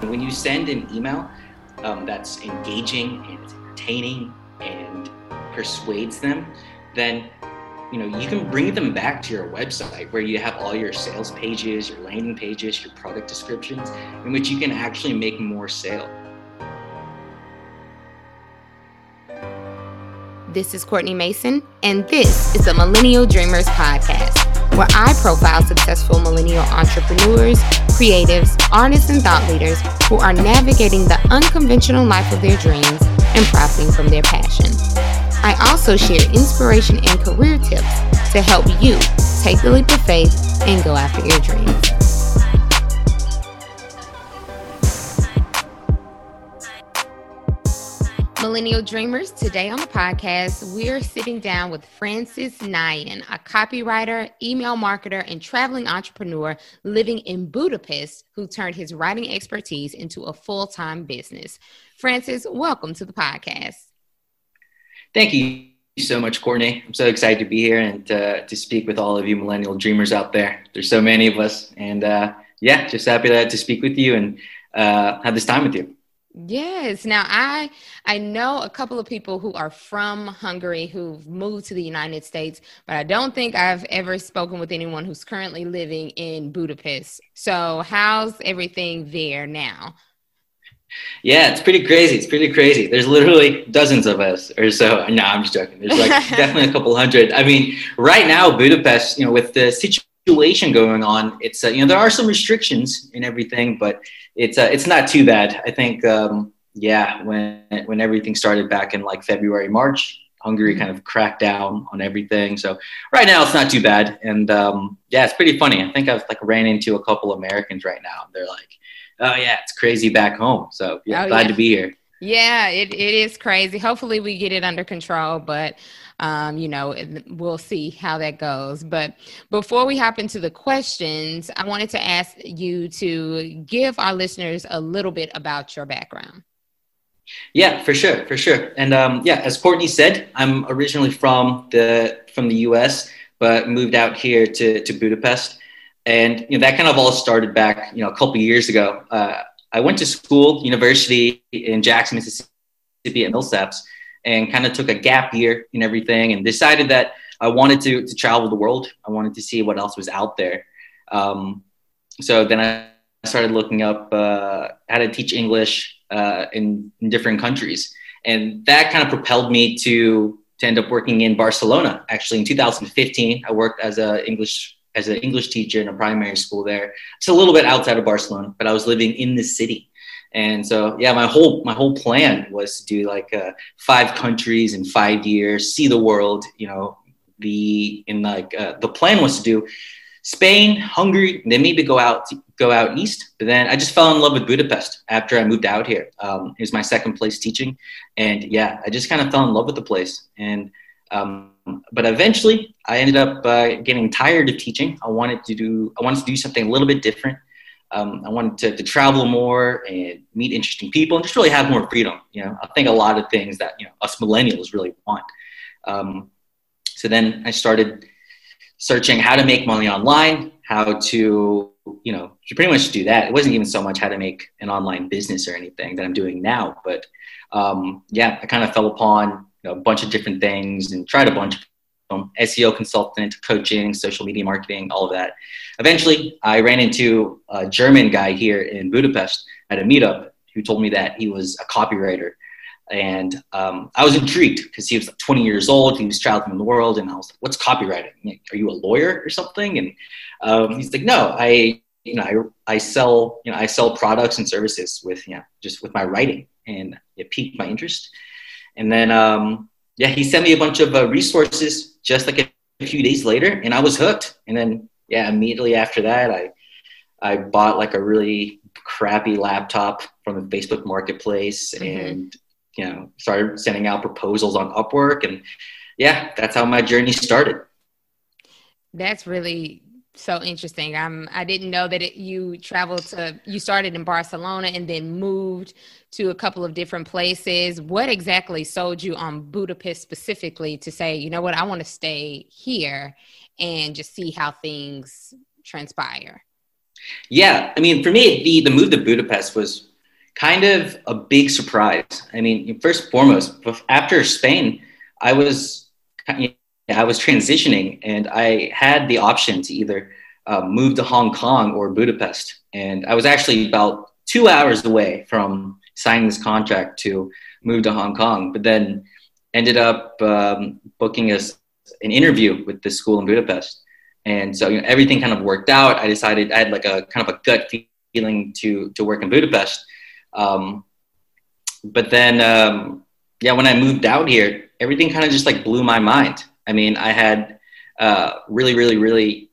When you send an email um, that's engaging and entertaining and persuades them, then you know you can bring them back to your website where you have all your sales pages, your landing pages, your product descriptions, in which you can actually make more sale. This is Courtney Mason, and this is the Millennial Dreamers Podcast, where I profile successful millennial entrepreneurs, creatives, artists, and thought leaders who are navigating the unconventional life of their dreams and profiting from their passion. I also share inspiration and career tips to help you take the leap of faith and go after your dreams. Millennial Dreamers, today on the podcast, we're sitting down with Francis Nayan, a copywriter, email marketer, and traveling entrepreneur living in Budapest who turned his writing expertise into a full time business. Francis, welcome to the podcast. Thank you so much, Courtney. I'm so excited to be here and uh, to speak with all of you millennial dreamers out there. There's so many of us, and uh, yeah, just happy to, to speak with you and uh, have this time with you. Yes. Now I I know a couple of people who are from Hungary who've moved to the United States, but I don't think I've ever spoken with anyone who's currently living in Budapest. So how's everything there now? Yeah, it's pretty crazy. It's pretty crazy. There's literally dozens of us or so. No, I'm just joking. There's like definitely a couple hundred. I mean, right now Budapest, you know, with the situation going on, it's uh, you know there are some restrictions and everything, but it's uh, it's not too bad. I think um, yeah, when when everything started back in like February, March, Hungary mm-hmm. kind of cracked down on everything. So right now it's not too bad, and um, yeah, it's pretty funny. I think I've like ran into a couple Americans right now. They're like, "Oh yeah, it's crazy back home." So yeah, oh, glad yeah. to be here. Yeah, it, it is crazy. Hopefully we get it under control, but um, you know, we'll see how that goes. But before we hop into the questions, I wanted to ask you to give our listeners a little bit about your background. Yeah, for sure, for sure. And um, yeah, as Courtney said, I'm originally from the from the U.S., but moved out here to to Budapest, and you know that kind of all started back you know a couple years ago. Uh, I went to school, university in Jackson, Mississippi, at Millsaps, and kind of took a gap year and everything, and decided that I wanted to to travel the world. I wanted to see what else was out there. Um, so then I started looking up uh, how to teach English uh, in, in different countries, and that kind of propelled me to to end up working in Barcelona. Actually, in 2015, I worked as an English as an English teacher in a primary school there. It's a little bit outside of Barcelona, but I was living in the city. And so, yeah, my whole my whole plan was to do like uh, five countries in five years, see the world. You know, the in like uh, the plan was to do Spain, Hungary, then maybe go out go out east. But then I just fell in love with Budapest after I moved out here. Um, it was my second place teaching, and yeah, I just kind of fell in love with the place. And um, but eventually, I ended up uh, getting tired of teaching. I wanted to do I wanted to do something a little bit different. Um, I wanted to, to, travel more and meet interesting people and just really have more freedom. You know, I think a lot of things that you know us millennials really want. Um, so then I started searching how to make money online, how to you know to pretty much do that. It wasn't even so much how to make an online business or anything that I'm doing now, but um, yeah, I kind of fell upon you know, a bunch of different things and tried a bunch of them, SEO consultant, coaching, social media marketing, all of that. Eventually, I ran into a German guy here in Budapest at a meetup who told me that he was a copywriter. And um, I was intrigued because he was like 20 years old. He was traveling the world, and I was like, "What's copywriting? Are you a lawyer or something?" And um, he's like, "No, I, you know, I, I sell, you know, I sell products and services with, you know, just with my writing." And it piqued my interest. And then, um, yeah, he sent me a bunch of uh, resources just like a, few days later, and I was hooked. And then, yeah, immediately after that, I I bought like a really crappy laptop from the Facebook Marketplace, mm-hmm. and you know, started sending out proposals on Upwork, and yeah, that's how my journey started. That's really so interesting. I'm I didn't know that it, you traveled to you started in Barcelona and then moved to a couple of different places. What exactly sold you on Budapest specifically to say, you know what, I want to stay here and just see how things transpire? Yeah, I mean, for me, the the move to Budapest was kind of a big surprise. I mean, first foremost, after Spain, I was I was transitioning, and I had the option to either uh, move to Hong Kong or Budapest, and I was actually about two hours away from signing this contract to move to Hong Kong, but then ended up um, booking us an interview with the school in Budapest. And so you know, everything kind of worked out. I decided I had like a kind of a gut feeling to to work in Budapest. Um, but then, um, yeah, when I moved out here, everything kind of just like blew my mind. I mean, I had uh, really, really, really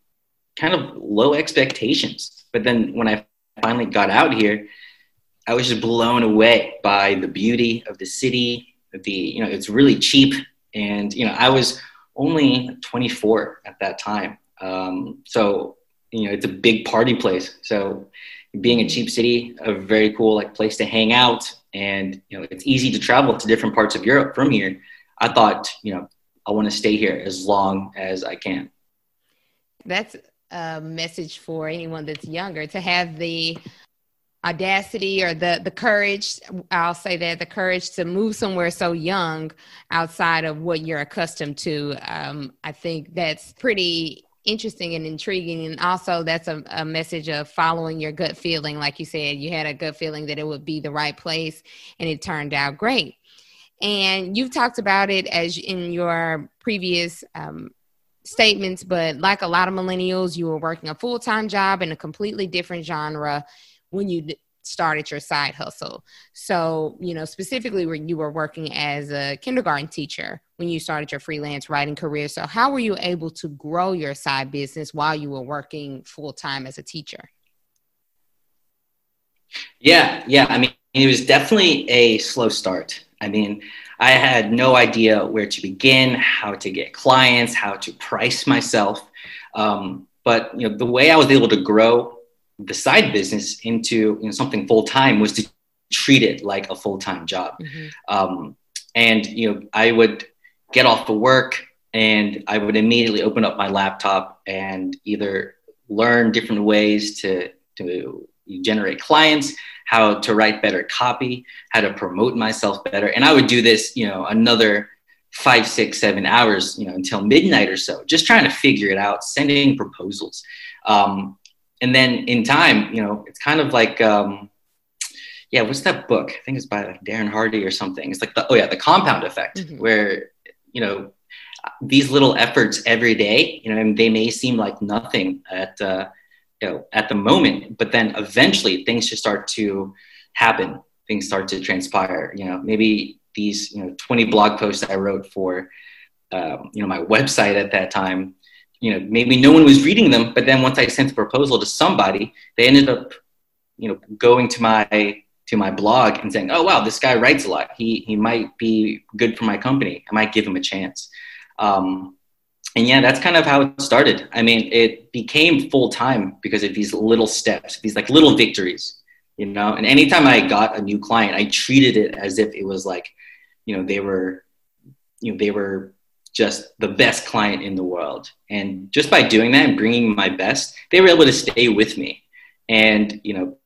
kind of low expectations. But then when I finally got out here, I was just blown away by the beauty of the city. The you know, it's really cheap, and you know, I was only 24 at that time. Um, so you know, it's a big party place. So being a cheap city, a very cool like place to hang out, and you know, it's easy to travel to different parts of Europe from here. I thought, you know, I want to stay here as long as I can. That's a message for anyone that's younger to have the audacity or the the courage i'll say that the courage to move somewhere so young outside of what you're accustomed to. Um, i think that's pretty interesting and intriguing and also that's a, a message of following your gut feeling. Like you said you had a gut feeling that it would be the right place and it turned out great and you've talked about it as in your previous um, statements but like a lot of millennials you were working a full-time job in a completely different genre when you started your side hustle. So, you know, specifically when you were working as a kindergarten teacher when you started your freelance writing career. So, how were you able to grow your side business while you were working full time as a teacher? Yeah, yeah. I mean, it was definitely a slow start. I mean, I had no idea where to begin, how to get clients, how to price myself. Um, but you know, the way I was able to grow the side business into you know, something full time was to treat it like a full time job. Mm-hmm. Um, and you know, I would get off the work and I would immediately open up my laptop and either learn different ways to to generate clients, how to write better copy, how to promote myself better, and I would do this, you know, another five, six, seven hours, you know, until midnight or so, just trying to figure it out, sending proposals. Um, and then in time, you know, it's kind of like, um, yeah, what's that book? I think it's by like Darren Hardy or something. It's like the oh yeah, the compound effect, mm-hmm. where you know these little efforts every day, you know, and they may seem like nothing at uh, you know at the moment, but then eventually things just start to happen. Things start to transpire. You know, maybe these you know 20 blog posts I wrote for um, you know my website at that time you know maybe no one was reading them but then once i sent the proposal to somebody they ended up you know going to my to my blog and saying oh wow this guy writes a lot he he might be good for my company i might give him a chance um, and yeah that's kind of how it started i mean it became full time because of these little steps these like little victories you know and anytime i got a new client i treated it as if it was like you know they were you know they were just the best client in the world. And just by doing that and bringing my best, they were able to stay with me. And, you know,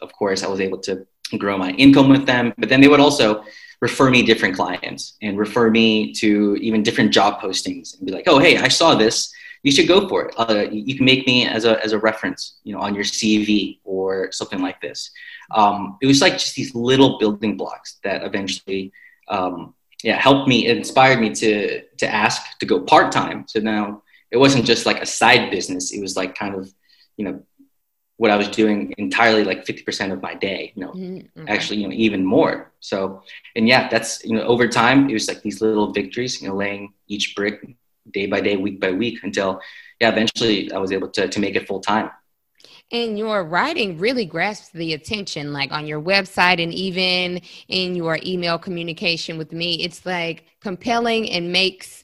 of course, I was able to grow my income with them. But then they would also refer me different clients and refer me to even different job postings and be like, oh, hey, I saw this. You should go for it. Uh, you can make me as a, as a reference, you know, on your CV or something like this. Um, it was like just these little building blocks that eventually um, yeah helped me inspired me to to ask to go part-time so now it wasn't just like a side business it was like kind of you know what i was doing entirely like 50% of my day you know mm-hmm. actually you know even more. So and yeah that's you know over time it was like these little victories you know laying each brick day by day week by week until yeah eventually i was able to, to make it full time. And your writing really grasps the attention like on your website and even in your email communication with me. It's like compelling and makes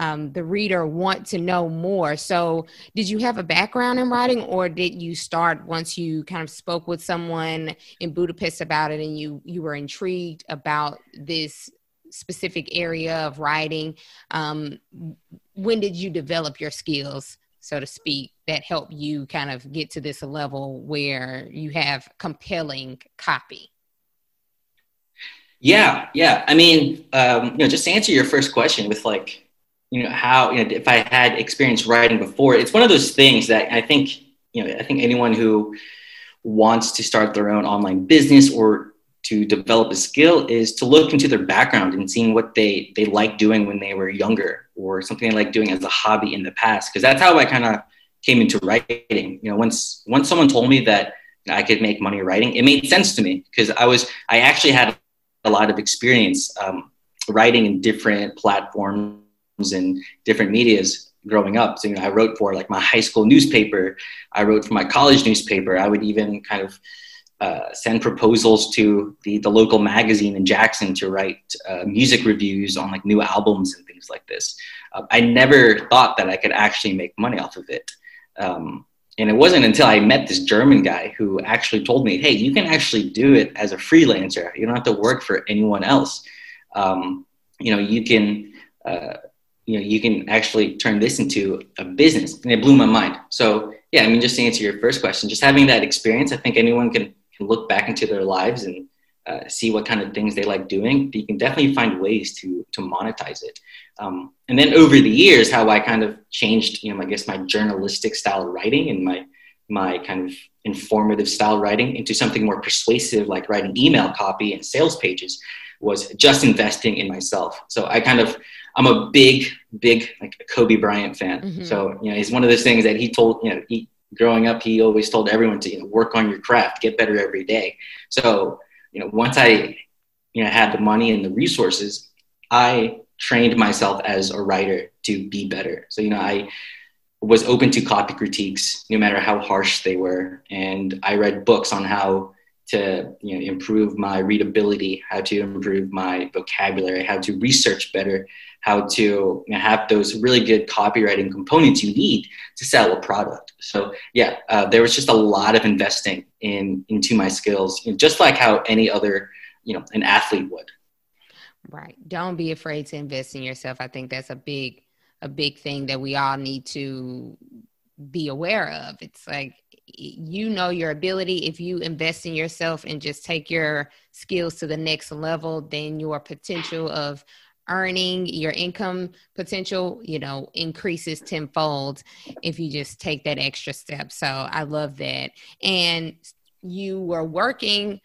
um, the reader want to know more so did you have a background in writing or did you start once you kind of spoke with someone in budapest about it and you you were intrigued about this specific area of writing um, when did you develop your skills so to speak, that help you kind of get to this level where you have compelling copy? Yeah, yeah. I mean, um, you know, just to answer your first question with like, you know, how you know if I had experience writing before, it's one of those things that I think you know I think anyone who wants to start their own online business or to develop a skill is to look into their background and seeing what they they like doing when they were younger or something they like doing as a hobby in the past because that's how I kind of came into writing. You know, once once someone told me that I could make money writing, it made sense to me because I was I actually had a lot of experience um, writing in different platforms and different medias growing up. So you know, I wrote for like my high school newspaper. I wrote for my college newspaper. I would even kind of uh, send proposals to the, the local magazine in Jackson to write uh, music reviews on like new albums and things like this. Uh, I never thought that I could actually make money off of it. Um, and it wasn't until I met this German guy who actually told me, hey, you can actually do it as a freelancer. You don't have to work for anyone else. Um, you know, you can, uh, you know, you can actually turn this into a business. And it blew my mind. So, yeah, I mean, just to answer your first question, just having that experience, I think anyone can, can look back into their lives and uh, see what kind of things they like doing. You can definitely find ways to, to monetize it. Um, and then over the years, how I kind of changed, you know, I guess my journalistic style of writing and my my kind of informative style writing into something more persuasive, like writing email copy and sales pages, was just investing in myself. So I kind of I'm a big, big like Kobe Bryant fan. Mm-hmm. So you know, he's one of those things that he told you know he growing up he always told everyone to you know work on your craft, get better every day. So you know once I you know had the money and the resources, I trained myself as a writer to be better. So, you know, I was open to copy critiques, no matter how harsh they were. And I read books on how to you know, improve my readability, how to improve my vocabulary, how to research better, how to have those really good copywriting components you need to sell a product. So yeah, uh, there was just a lot of investing in into my skills, you know, just like how any other you know an athlete would. Right. Don't be afraid to invest in yourself. I think that's a big a big thing that we all need to be aware of. It's like you know your ability if you invest in yourself and just take your skills to the next level, then your potential of earning your income potential, you know, increases tenfold if you just take that extra step. So I love that. And you were working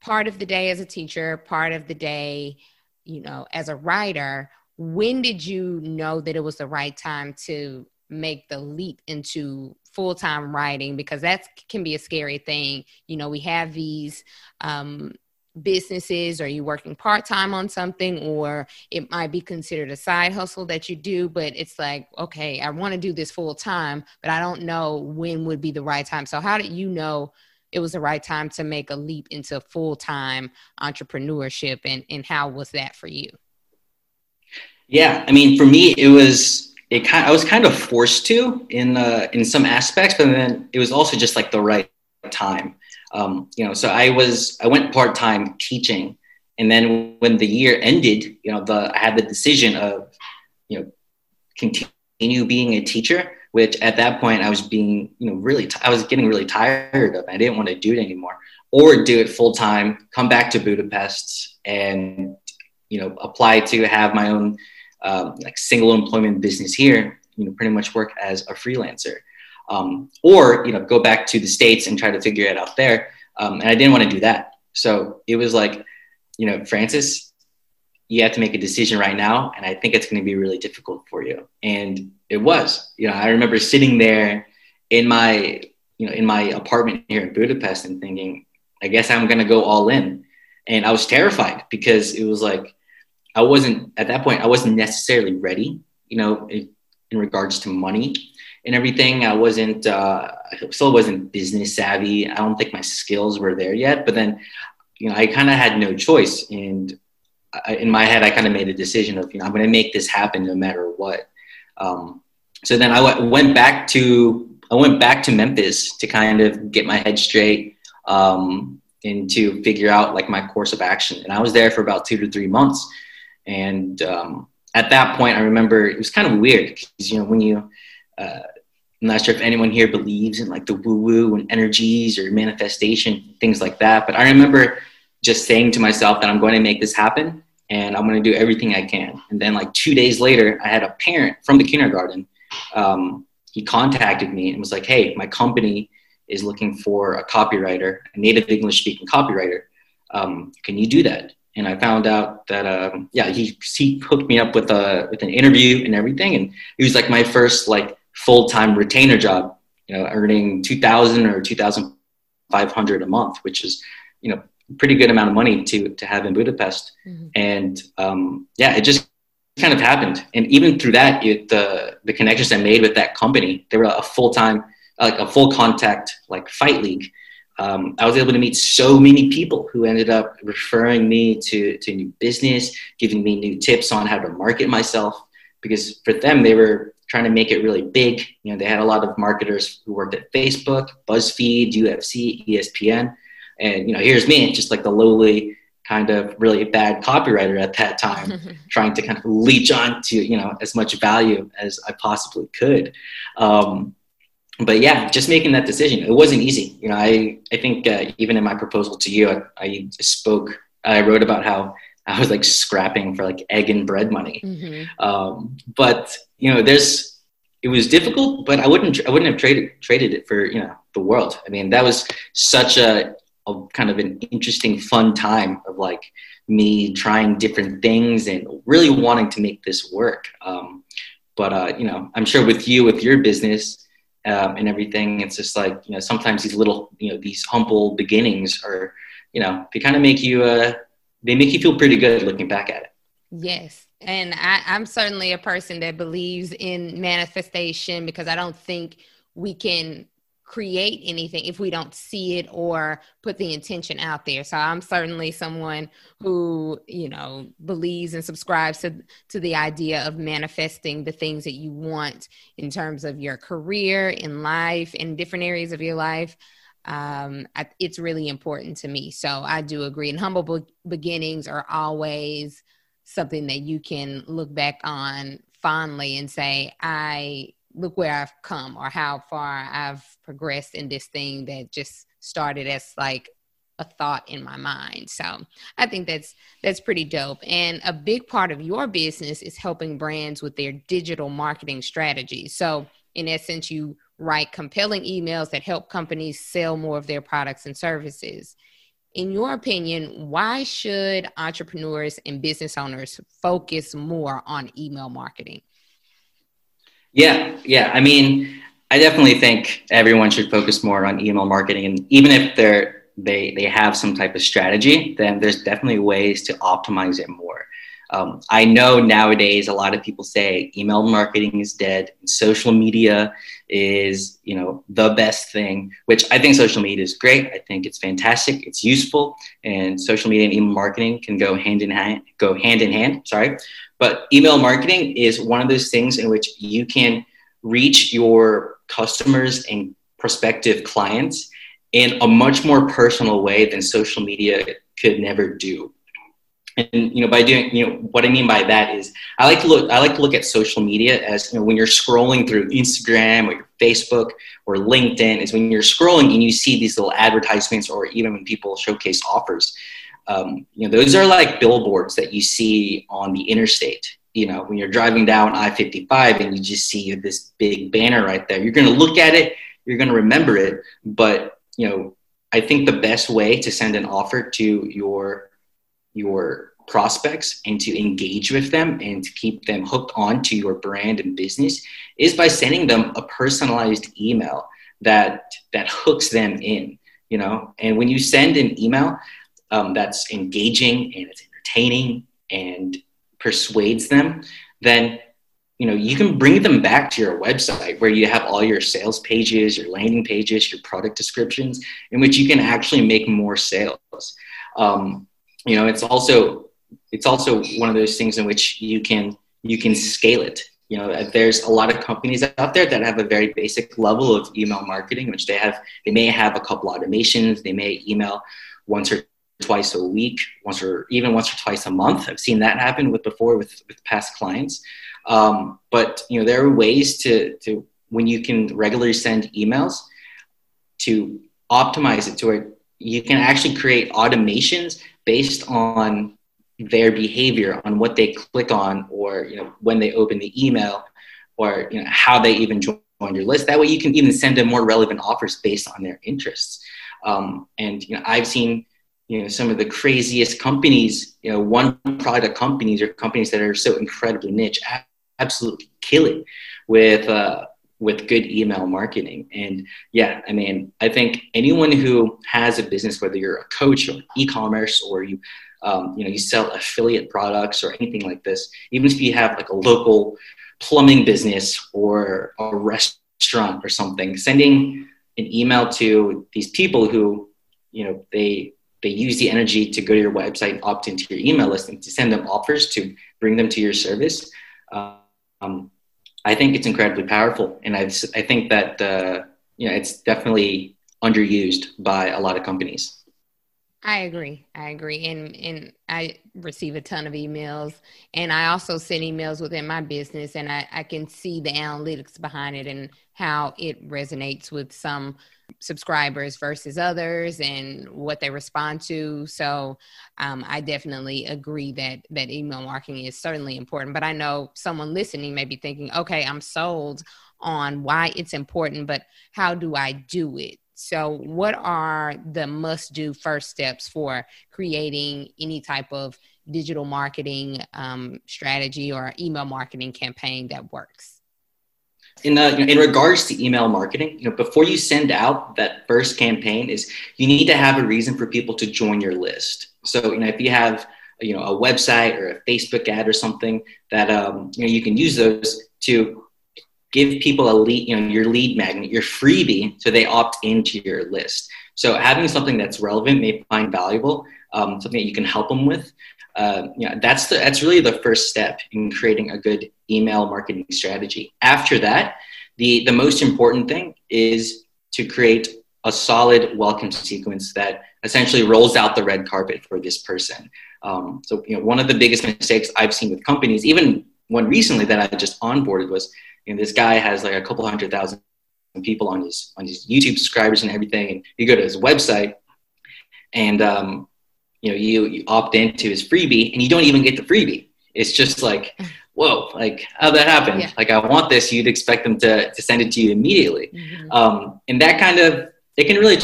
part of the day as a teacher, part of the day you know, as a writer, when did you know that it was the right time to make the leap into full time writing? Because that can be a scary thing. You know, we have these um, businesses? Are you working part-time on something? Or it might be considered a side hustle that you do but it's like okay i want to do this full time but i don't know when would be the right time. So how did you know it was the right time to make a leap into full-time entrepreneurship and and how was that for you? Yeah i mean for me it was it kind i was kind of forced to in uh, in some aspects but then it was also just like the right time um, you know so i was i went part-time teaching and then when the year ended you know the i had the decision of you know continue being a teacher which at that point I was being, you know, really, t- I was getting really tired of. I didn't want to do it anymore, or do it full time, come back to Budapest, and you know, apply to have my own um, like single employment business here. You know, pretty much work as a freelancer, um, or you know, go back to the states and try to figure it out there. Um, and I didn't want to do that, so it was like, you know, Francis, you have to make a decision right now and i think it's going to be really difficult for you. And it was. You know i remember sitting there in my you know in my apartment here in budapest and thinking i guess i'm going to go all in. And i was terrified because it was like i wasn't at that point i wasn't necessarily ready you know in, in regards to money and everything i wasn't uh, still wasn't business savvy i don't think my skills were there yet but then you know i kind of had no choice and I, in my head, I kind of made a decision of, you know, I'm going to make this happen no matter what. Um, so then I w- went back to I went back to Memphis to kind of get my head straight um, and to figure out like my course of action. And I was there for about two to three months. And um, at that point, I remember it was kind of weird because you know when you uh, I'm not sure if anyone here believes in like the woo woo and energies or manifestation things like that. But I remember just saying to myself that I'm going to make this happen and I'm going to do everything I can. And then like two days later, I had a parent from the kindergarten. Um, he contacted me and was like, "Hey, my company is looking for a copywriter, a native English speaking copywriter. Um, can you do that?" And I found out that um, yeah, he he hooked me up with a with an interview and everything, and it was like my first like full time retainer job. You know, earning two thousand or two thousand five hundred a month, which is you know pretty good amount of money to to have in Budapest. Mm-hmm. And um, yeah, it just kind of happened. And even through that, it, the the connections I made with that company, they were a full time, like a full contact, like fight league. Um, I was able to meet so many people who ended up referring me to to new business, giving me new tips on how to market myself. Because for them, they were trying to make it really big. You know, they had a lot of marketers who worked at Facebook, BuzzFeed, UFC, ESPN, and you know, here's me, just like the lowly kind of really bad copywriter at that time, trying to kind of leech on to you know as much value as I possibly could. Um, but yeah, just making that decision, it wasn't easy. You know, I I think uh, even in my proposal to you, I, I, spoke, I wrote about how I was like scrapping for like egg and bread money. Mm-hmm. Um, but you know, there's it was difficult, but I wouldn't I wouldn't have traded traded it for you know the world. I mean, that was such a a kind of an interesting, fun time of like me trying different things and really wanting to make this work. Um, but uh, you know, I'm sure with you, with your business um, and everything, it's just like you know, sometimes these little, you know, these humble beginnings are, you know, they kind of make you, uh, they make you feel pretty good looking back at it. Yes. And I, I'm certainly a person that believes in manifestation because I don't think we can create anything if we don't see it or put the intention out there. So I'm certainly someone who, you know, believes and subscribes to to the idea of manifesting the things that you want in terms of your career, in life, in different areas of your life. Um, I, it's really important to me. So I do agree. And humble be- beginnings are always something that you can look back on fondly and say, I look where I've come or how far I've progressed in this thing that just started as like a thought in my mind. So I think that's that's pretty dope. And a big part of your business is helping brands with their digital marketing strategies. So in essence, you write compelling emails that help companies sell more of their products and services. In your opinion, why should entrepreneurs and business owners focus more on email marketing? Yeah, yeah. I mean, I definitely think everyone should focus more on email marketing, and even if they're they they have some type of strategy, then there's definitely ways to optimize it more. Um, I know nowadays a lot of people say email marketing is dead, social media is you know the best thing. Which I think social media is great. I think it's fantastic. It's useful, and social media and email marketing can go hand in hand. Go hand in hand. Sorry, but email marketing is one of those things in which you can reach your customers and prospective clients in a much more personal way than social media could never do. And you know, by doing, you know, what I mean by that is I like to look I like to look at social media as you know when you're scrolling through Instagram or Facebook or LinkedIn is when you're scrolling and you see these little advertisements or even when people showcase offers um, you know, those are like billboards that you see on the interstate. You know, when you're driving down I-55 and you just see this big banner right there, you're going to look at it, you're going to remember it. But you know, I think the best way to send an offer to your your prospects and to engage with them and to keep them hooked on to your brand and business is by sending them a personalized email that that hooks them in you know and when you send an email um, that's engaging and it's entertaining and persuades them, then you know you can bring them back to your website where you have all your sales pages, your landing pages, your product descriptions, in which you can actually make more sales. Um, you know, it's also it's also one of those things in which you can you can scale it you know there's a lot of companies out there that have a very basic level of email marketing which they have they may have a couple automations they may email once or twice a week, once or even once or twice a month. I've seen that happen with before with, with past clients. Um, but you know, there are ways to, to when you can regularly send emails to optimize it to where you can actually create automations based on their behavior, on what they click on, or you know when they open the email, or you know how they even join your list. That way, you can even send them more relevant offers based on their interests. Um, and you know, I've seen you know some of the craziest companies, you know, one product companies or companies that are so incredibly niche, absolutely kill it with uh, with good email marketing. And yeah, I mean, I think anyone who has a business, whether you're a coach or e-commerce or you um, you know you sell affiliate products or anything like this, even if you have like a local plumbing business or a restaurant or something, sending an email to these people who you know they they use the energy to go to your website and opt into your email list and to send them offers to bring them to your service. Um, I think it's incredibly powerful, and I I think that uh, you know it's definitely underused by a lot of companies. I agree. I agree. And and I receive a ton of emails and I also send emails within my business and I, I can see the analytics behind it and how it resonates with some subscribers versus others and what they respond to. So um, I definitely agree that that email marketing is certainly important. But I know someone listening may be thinking, okay, I'm sold on why it's important, but how do I do it? So, what are the must do first steps for creating any type of digital marketing um, strategy or email marketing campaign that works? In, uh, in regards to email marketing, you know, before you send out that first campaign, is you need to have a reason for people to join your list. So, you know, if you have you know a website or a Facebook ad or something that um, you know you can use those to give people a lead, you know, your lead magnet, your freebie, so they opt into your list. So having something that's relevant, may find valuable, um, something that you can help them with. Uh, that's the, that's really the first step in creating a good email marketing strategy. After that, the the most important thing is to create a solid welcome sequence that essentially rolls out the red carpet for this person. Um, so, you know, one of the biggest mistakes I've seen with companies, even one recently that I just onboarded, was know, this guy has like a couple hundred thousand people on his on his YouTube subscribers and everything. And you go to his website, and um, you know you, you opt into his freebie, and you don't even get the freebie. It's just like, whoa, like how that happened? Yeah. Like I want this. You'd expect them to to send it to you immediately, mm-hmm. um, and that kind of it can really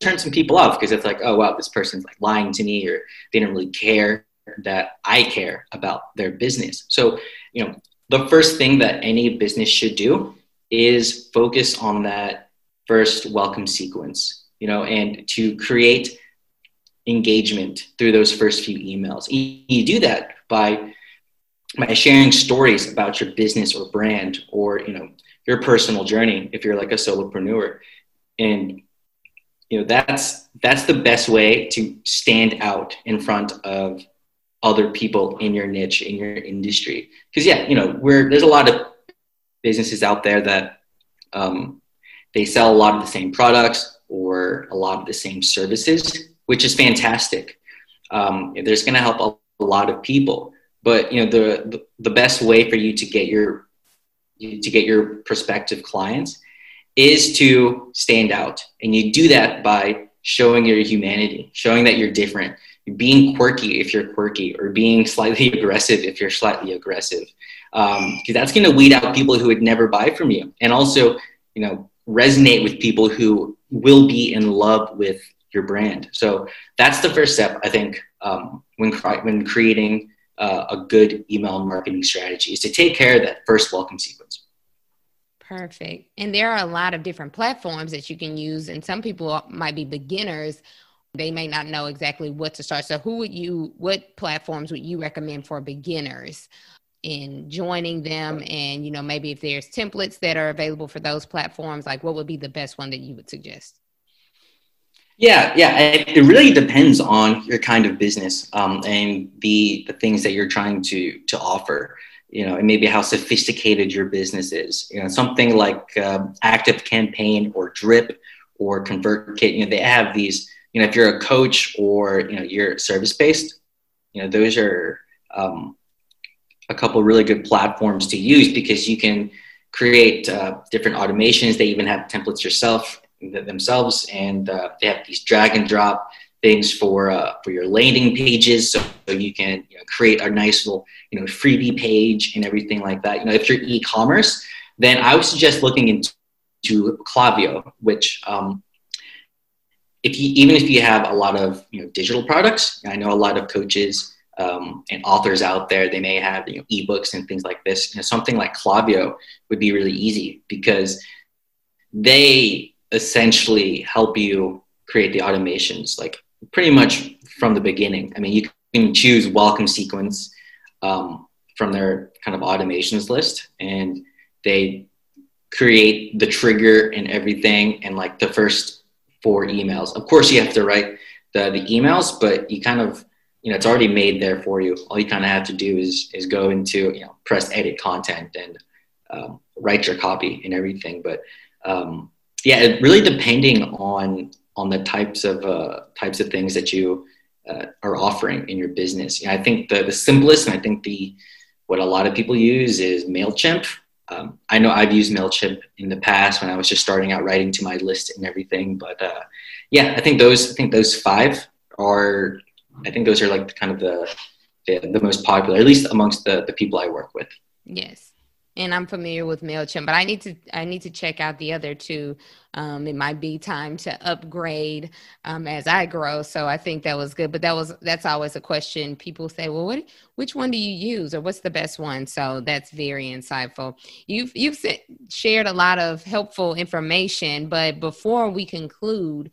turn some people off because it's like, oh wow, this person's like lying to me, or they don't really care that I care about their business. So you know the first thing that any business should do is focus on that first welcome sequence, you know, and to create engagement through those first few emails. You do that by by sharing stories about your business or brand or you know your personal journey if you're like a solopreneur and you know that's that's the best way to stand out in front of other people in your niche in your industry. Because yeah you know we're there's a lot of businesses out there that um, they sell a lot of the same products or a lot of the same services which is fantastic. Um, there's going to help a, lot of people. But you know the the best way for you to get your to get your prospective clients is to stand out. And you do that by showing your humanity showing that you're different being quirky if you're quirky or being slightly aggressive if you're slightly aggressive. Because um, that's going to weed out people who would never buy from you. And also you know resonate with people who will be in love with your brand. So that's the first step i think um, when, when creating uh, a good email marketing strategy is to take care of that first welcome sequence. Perfect. And there are a lot of different platforms that you can use and some people might be beginners they may not know exactly what to start. So, who would you, what platforms would you recommend for beginners in joining them? And, you know, maybe if there's templates that are available for those platforms, like what would be the best one that you would suggest? Yeah, yeah, it really depends on your kind of business um, and the the things that you're trying to to offer. You know, and maybe how sophisticated your business is. You know, something like um, Active Campaign or Drip or ConvertKit. You know, they have these you know if you're a coach or you know you're service based you know those are um, a couple really good platforms to use because you can create uh, different automations they even have templates yourself themselves and uh, they have these drag and drop things for uh, for your landing pages, so, you can you know, create a nice little you know freebie page and everything like that. You know, if you're e-commerce, then I would suggest looking into Klaviyo, which um, if you even if you have a lot of you know digital products, I know a lot of coaches um, and authors out there, they may have you know ebooks and things like this. You know, something like Klaviyo would be really easy because they essentially help you create the automations like pretty much from the beginning. I mean, you can choose welcome sequence um, from their kind of automations list, and they create the trigger and everything, and like the first four emails. Of course, you have to write the the emails, but you kind of you know it's already made there for you. All you kind of have to do is is go into you know press edit content and um, write your copy and everything. But um, yeah, really depending on on the types of uh, types of things that you uh, are offering in your business. You know, I think the the simplest, and I think the what a lot of people use is Mailchimp. Um, I know I've used Mailchimp in the past when I was just starting out writing to my list and everything, but uh, yeah, I think those I think those five are I think those are like kind of the the, the most popular, at least amongst the the people I work with. Yes and I'm familiar with Mailchimp, but I need to I need to check out the other two. Um, it might be time to upgrade um, as I grow. So I think that was good. But that was that's always a question. People say, "Well, what which one do you use, or what's the best one?" So that's very insightful. You've you've shared a lot of helpful information. But before we conclude,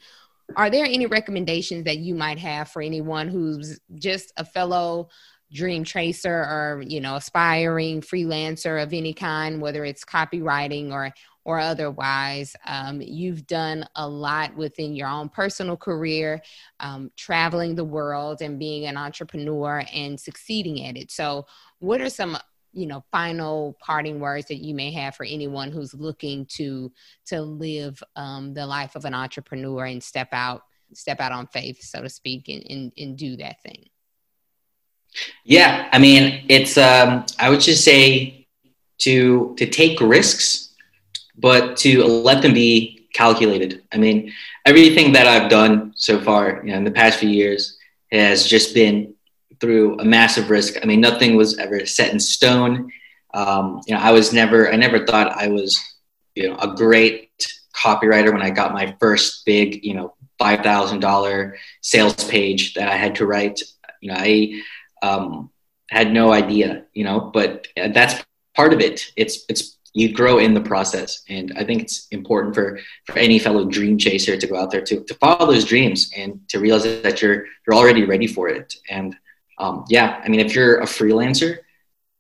are there any recommendations that you might have for anyone who's just a fellow dream tracer or you know aspiring freelancer of any kind whether it's copywriting or or otherwise. Um, you've done a lot within your own personal career um, traveling the world and being an entrepreneur and succeeding at it. So what are some you know final parting words that you may have for anyone who's looking to to live um, the life of an entrepreneur and step out step out on faith so to speak and, and, and do that thing yeah, I mean, it's um, I would just say to to take risks, but to let them be calculated. I mean, everything that I've done so far, you know, in the past few years, has just been through a massive risk. I mean, nothing was ever set in stone. Um, you know, I was never, I never thought I was, you know, a great copywriter when I got my first big, you know, five thousand dollar sales page that I had to write. You know, I um, had no idea, you know, but that's part of it. It's, it's, you grow in the process. And I think it's important for, for any fellow dream chaser to go out there to, to follow those dreams and to realize that you're, you're already ready for it. And um, yeah, I mean, if you're a freelancer,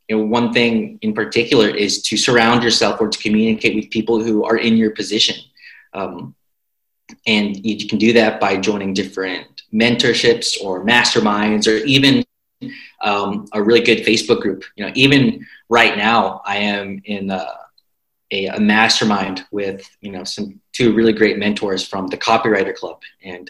you know, one thing in particular is to surround yourself or to communicate with people who are in your position. Um, and you can do that by joining different mentorships or masterminds or even um, a really good Facebook group. You know, even right now, I am in a, a, a, mastermind with you know some two really great mentors from the Copywriter Club, and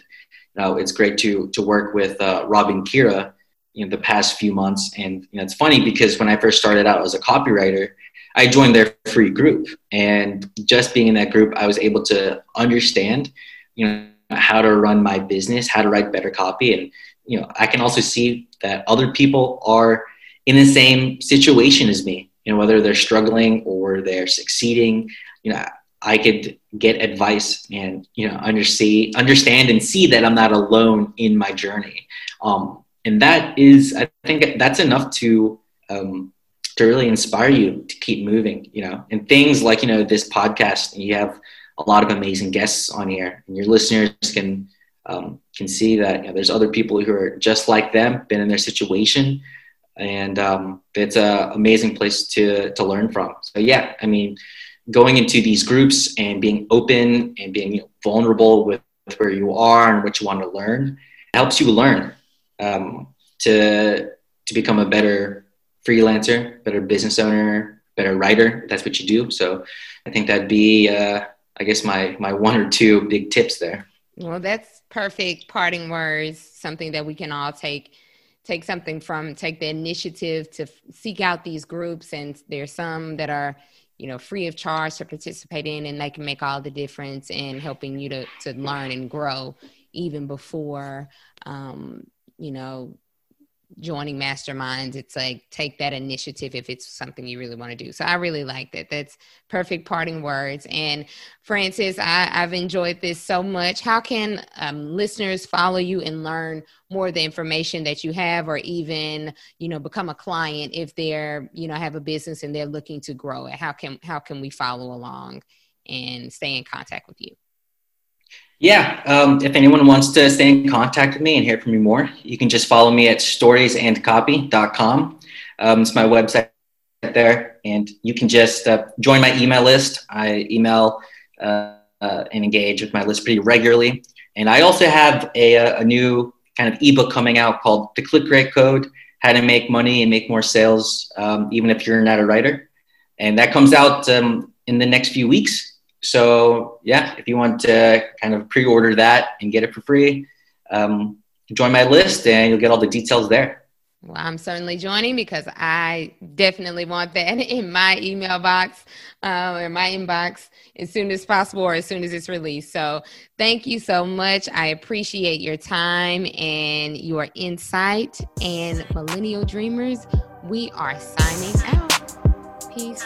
you know it's great to to work with uh, Rob and Kira. You know, the past few months, and you know, it's funny because when I first started out as a copywriter, I joined their free group, and just being in that group, I was able to understand, you know, how to run my business, how to write better copy, and you know, I can also see that other people are in the same situation as me. You know, whether they're struggling or they're succeeding. You know, I could get advice and you know understand understand and see that I'm not alone in my journey. Um, and that is, I think, that's enough to um, to really inspire you to keep moving. You know, and things like you know this podcast. You have a lot of amazing guests on here, and your listeners can um, can see that you know, there's other people who are just like them, been in their situation, and um, it's an amazing place to to learn from. So yeah, I mean, going into these groups and being open and being you know, vulnerable with where you are and what you want to learn helps you learn um, to to become a better freelancer, better business owner, better writer. That's what you do. So I think that'd be, uh, I guess, my my one or two big tips there. Well, that's perfect parting words, something that we can all take take something from take the initiative to seek out these groups and there's some that are you know free of charge to participate in and they can make all the difference in helping you to to learn and grow even before, um, you know, joining masterminds it's like take that initiative if it's something you really want to do. So i really like that. That's perfect parting words. And francis I, have enjoyed this so much. How can um, listeners follow you and learn more of the information that you have or even you know become a client if they're you know have a business and they're looking to grow it? How can how can we follow along and stay in contact with you yeah, um, if anyone wants to stay in contact with me and hear from me more, you can just follow me at storiesandcopy.com. Um, it's my website there, and you can just uh, join my email list. I email uh, uh, and engage with my list pretty regularly. And I also have a, a new kind of ebook coming out called The Click Rate Code How to Make Money and Make More Sales, um, even if you're not a writer. And that comes out um, in the next few weeks so yeah, if you want to kind of pre-order that and get it for free, um, join my list and you'll get all the details there. Well, I'm certainly joining because I definitely want that in my email box um, or my inbox as soon as possible or as soon as it's released. So, thank you so much. I appreciate your time and your insight. And Millennial Dreamers, we are signing out. Peace.